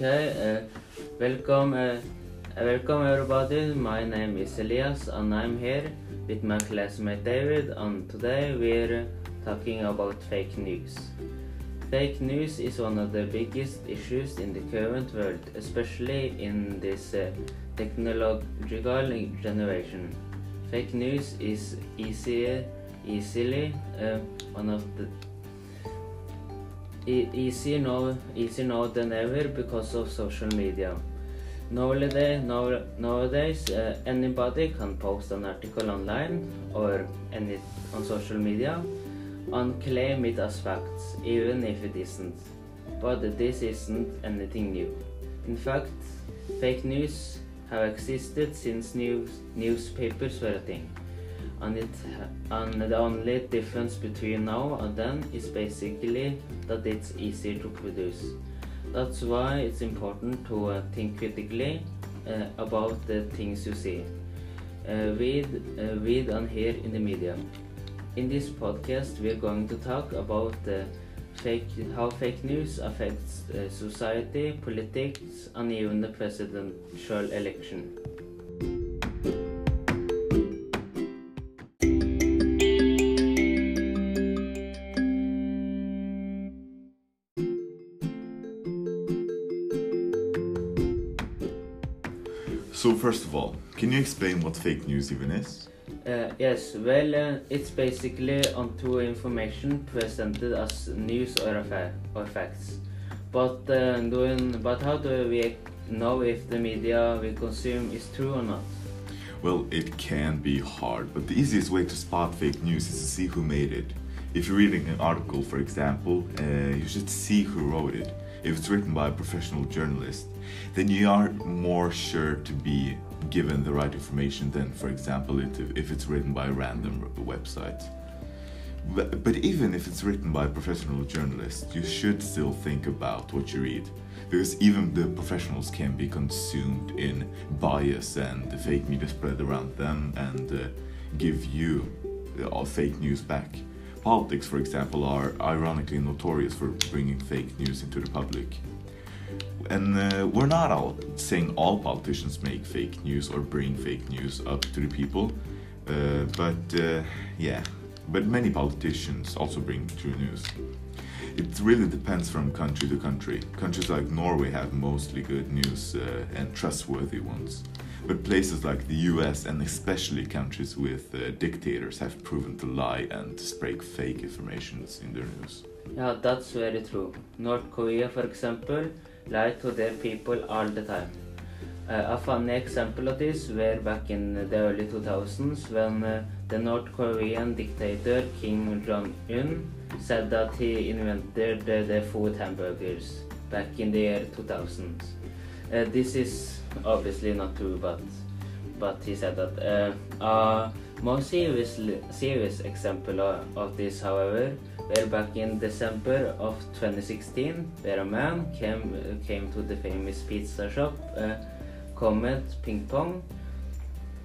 Okay, uh, welcome, uh, welcome everybody. My name is Elias and I'm here with my classmate Dawid and today we're talking about fake news. Fake news is one of the biggest issues in the current world, especially in this uh, technological generation. Fake news is easier, easily one of the e- easier now, easy now than ever because of social media. Nowadays, now, nowadays uh, anybody can post an article online or any on social media and claim it as facts, even if it isn't. But this isn't anything new. In fact, fake news have existed since news, newspapers were a thing. And, it, and the only difference between now and then is basically that it's easier to produce. That's why it's important to uh, think critically uh, about the things you see, uh, read, uh, read and hear in the media. In this podcast, we're going to talk about fake, how fake news affects uh, society, politics, and even the presidential election. So first of all, can you explain what fake news even is? Uh, yes, well, uh, it's basically untrue information presented as news or, affair, or facts. But, uh, doing, but how do we know if the media we consume is true or not? Well, it can be hard, but the easiest way to spot fake news is to see who made it. If you're reading an article, for example, uh, you should see who wrote it. If it's written by a professional journalist, then you are more sure to be given the right information than, for example, if it's written by a random website. But, but even if it's written by a professional journalist, you should still think about what you read. Because even the professionals can be consumed in bias and fake media spread around them and uh, give you all fake news back. Politics, for example, are ironically notorious for bringing fake news into the public. And uh, we're not all saying all politicians make fake news or bring fake news up to the people, uh, but uh, yeah, but many politicians also bring true news. It really depends from country to country. Countries like Norway have mostly good news uh, and trustworthy ones. But places like the US and especially countries with uh, dictators have proven to lie and spread fake information in their news. Yeah, that's very true. North Korea, for example, lie to their people all the time. Uh, a funny example of this were back in the early 2000s when uh, the North Korean dictator Kim Jong-un said that he invented uh, the food hamburgers back in the year 2000. Uh, this is obviously not true, but but he said that. More serious serious example of this, however, were back in December of 2016, where a man came came to the famous pizza shop, uh, Comet Ping Pong,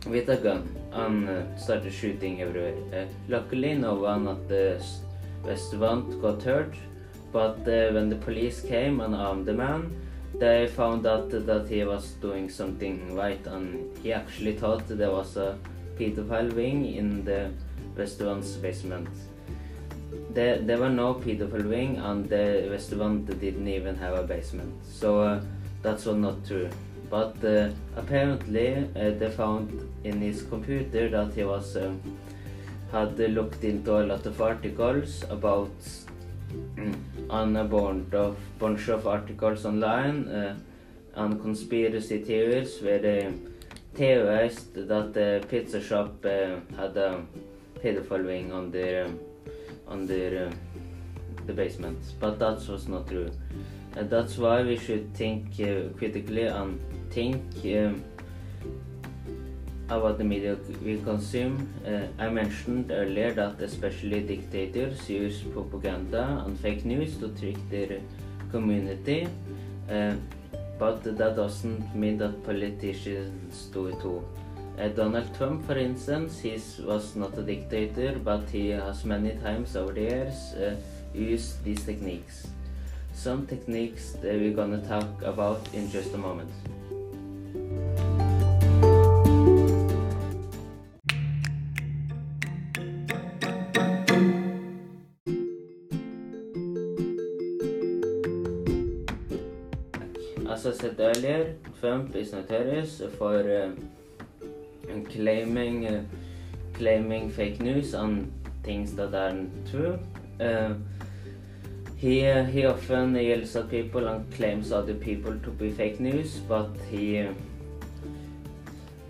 with a gun and uh, started shooting everywhere. Uh, luckily, no one at the restaurant got hurt, but uh, when the police came and armed the man, they found out that he was doing something right, and he actually thought there was a pedophile wing in the restaurant's basement. There, there were no pedophile wing, and the restaurant didn't even have a basement. So uh, that's all not true. But uh, apparently, uh, they found in his computer that he was uh, had looked into a lot of articles about on a bunch of, bunch of articles online uh, and conspiracy theories where they theorized that the pizza shop uh, had a pedophile wing on their um, on their uh, the basement, but that was not true. And that's why we should think uh, critically and think um, about the media we consume. Uh, I mentioned earlier that especially dictators use propaganda and fake news to trick their community. Uh, but that doesn't mean that politicians do it too. Uh, Donald Trump, for instance, he was not a dictator, but he has many times over the years uh, used these techniques. some techniques that we're gonna talk about in just a moment. Said earlier, Trump is notorious for uh, claiming uh, claiming fake news on things that aren't true. Uh, he uh, he often yells at people and claims other people to be fake news, but he uh,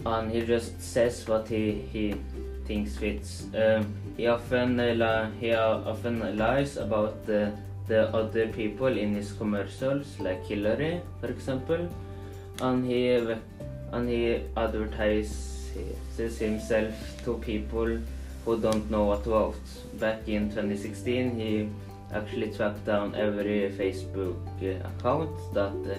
and he just says what he he thinks fits. He often uh, he uh, often lies about the the other people in his commercials, like Hillary, for example, and he and he advertises himself to people who don't know what to vote. Back in 2016, he actually tracked down every Facebook account that uh,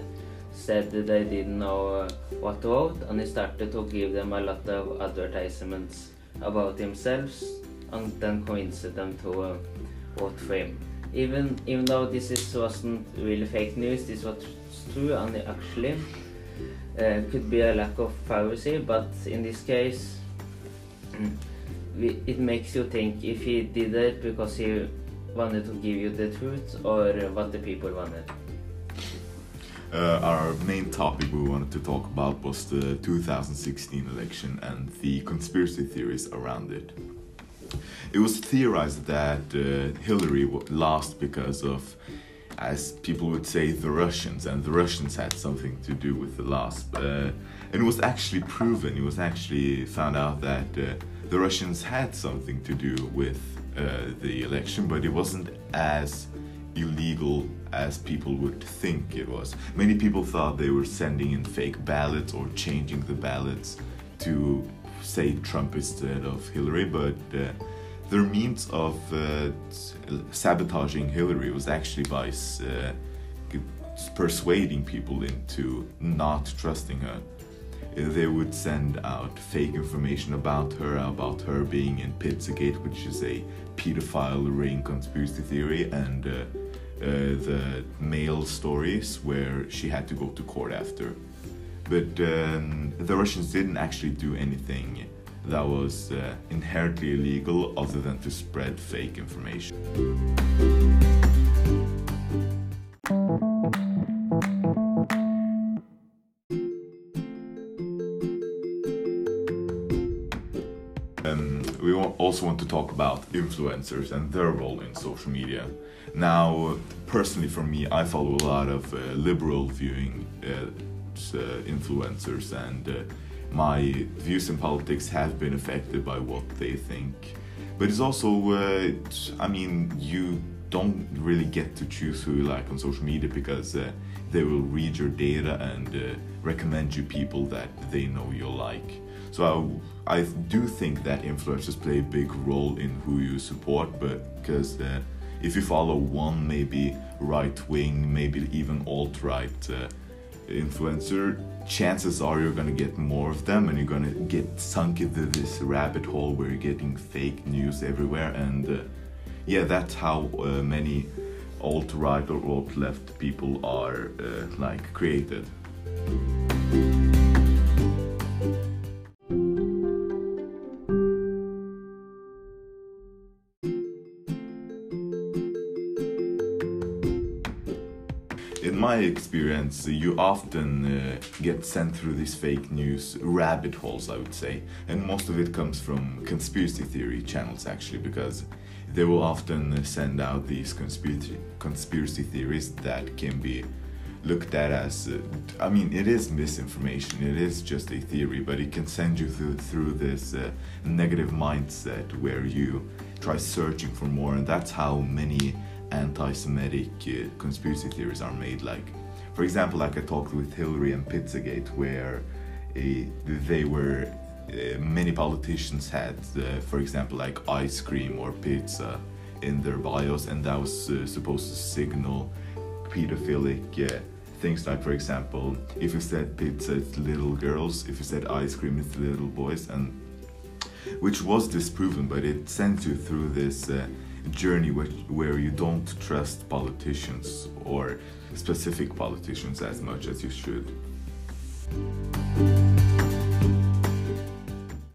said they didn't know uh, what to vote, and he started to give them a lot of advertisements about themselves, and then convinced them to vote for him. Even even though this is, wasn't really fake news, this was true, and actually uh, could be a lack of privacy, but in this case, it makes you think if he did it because he wanted to give you the truth or what the people wanted. Uh, our main topic we wanted to talk about was the 2016 election and the conspiracy theories around it. It was theorized that uh, Hillary lost because of, as people would say, the Russians, and the Russians had something to do with the loss. Uh, and it was actually proven, it was actually found out that uh, the Russians had something to do with uh, the election, but it wasn't as illegal as people would think it was. Many people thought they were sending in fake ballots or changing the ballots to say Trump instead of Hillary, but uh, their means of uh, sabotaging Hillary was actually by uh, persuading people into not trusting her. They would send out fake information about her, about her being in Pizzagate, which is a pedophile ring conspiracy theory, and uh, uh, the mail stories where she had to go to court after. But um, the Russians didn't actually do anything that was uh, inherently illegal other than to spread fake information. Um, we also want to talk about influencers and their role in social media. Now, personally, for me, I follow a lot of uh, liberal viewing uh, influencers, and uh, my views in politics have been affected by what they think. But it's also, uh, I mean, you don't really get to choose who you like on social media because uh, they will read your data and uh, recommend you people that they know you'll like. So I, I do think that influencers play a big role in who you support, but because uh, if you follow one maybe right wing, maybe even alt right uh, influencer, chances are you're gonna get more of them and you're gonna get sunk into this rabbit hole where you're getting fake news everywhere. And uh, yeah, that's how uh, many alt right or alt left people are uh, like created. My experience, you often uh, get sent through these fake news rabbit holes, I would say, and most of it comes from conspiracy theory channels actually, because they will often send out these conspiracy conspiracy theories that can be looked at as uh, I mean it is misinformation. It is just a theory but it can send you through through this uh, negative mindset where you try searching for more. And that's how many anti-Semitic uh, conspiracy theories are made. Like, for example, like I talked with Hillary and Pizzagate, where uh, they were uh, many politicians had, uh, for example, like ice cream or pizza in their bios, and that was uh, supposed to signal pedophilic uh, things. Like, for example, if you said pizza, it's little girls. If you said ice cream, it's little boys, and which was disproven, but it sends you through this uh, journey which, where you don't trust politicians or specific politicians as much as you should.